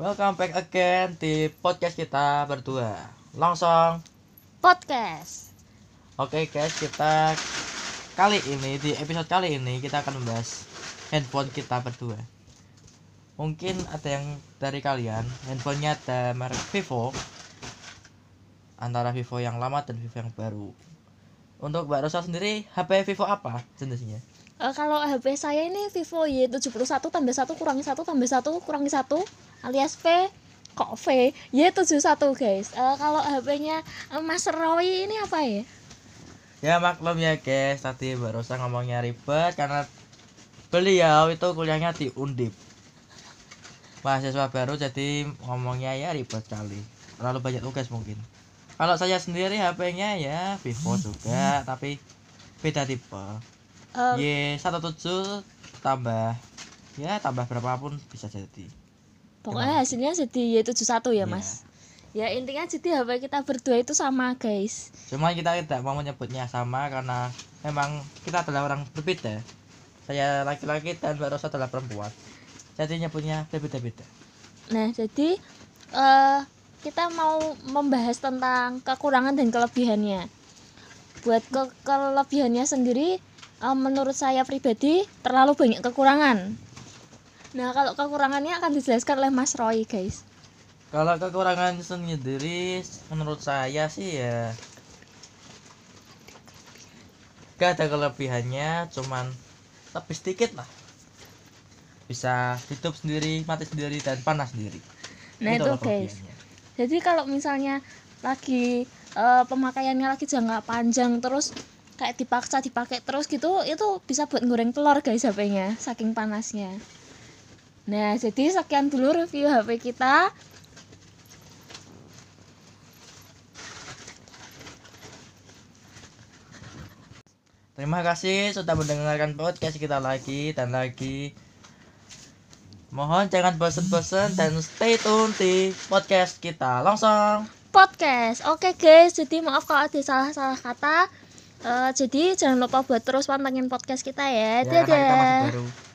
Welcome back again di podcast kita berdua Langsung podcast. Oke guys kita Kali ini di episode kali ini kita akan membahas handphone kita berdua Mungkin ada yang dari kalian handphonenya ada merek Vivo Antara Vivo yang lama dan Vivo yang baru Untuk Mbak Rosa sendiri HP Vivo apa jenisnya? Eh, kalau HP saya ini Vivo Y71 tambah 1 kurangi 1 tambah 1 kurangi 1 alias V kok V Y71 guys. Eh, kalau HP-nya eh, Mas Roy ini apa ya? Ya maklum ya guys, tadi Mbak Rosa ngomongnya ribet karena beliau itu kuliahnya di Undip. Mahasiswa baru jadi ngomongnya ya ribet sekali. Terlalu banyak tugas mungkin. Kalau saya sendiri HP-nya ya Vivo juga, tapi beda tipe. Eh, Y17 tambah ya tambah berapapun bisa jadi. pokoknya hasilnya jadi Y71 Iya. ya Mas. Ya intinya jadi HP kita berdua itu sama guys. Cuma kita tidak mau menyebutnya sama karena memang kita adalah orang berbeda. Saya laki-laki dan Mbak Rosa adalah perempuan. Jadi nyebutnya berbeda-beda. Nah jadi eh kita mau membahas tentang kekurangan dan kelebihannya. Buat ke kelebihannya sendiri, eh, menurut saya pribadi terlalu banyak kekurangan. Nah kalau kekurangannya akan dijelaskan oleh Mas Roy guys. Kalau kekurangan sendiri menurut saya sih ya gak ada kelebihannya cuman lebih sedikit lah bisa hidup sendiri mati sendiri dan panas sendiri Nah itu loh guys. Jadi kalau misalnya lagi eh, pemakaiannya lagi jangka panjang terus kayak dipaksa dipakai terus gitu itu bisa buat goreng telur guys HP-nya saking panasnya. Nah, jadi sekian dulu review HP kita. Terima kasih sudah mendengarkan podcast kita lagi dan lagi. Mohon jangan bosan-bosan dan stay tune di podcast kita. Langsung. podcast. Oke guys, jadi maaf kalau ada salah-salah kata. Jadi jangan lupa buat terus pantengin podcast kita ya. Ya, karena kita masih Dadah. baru.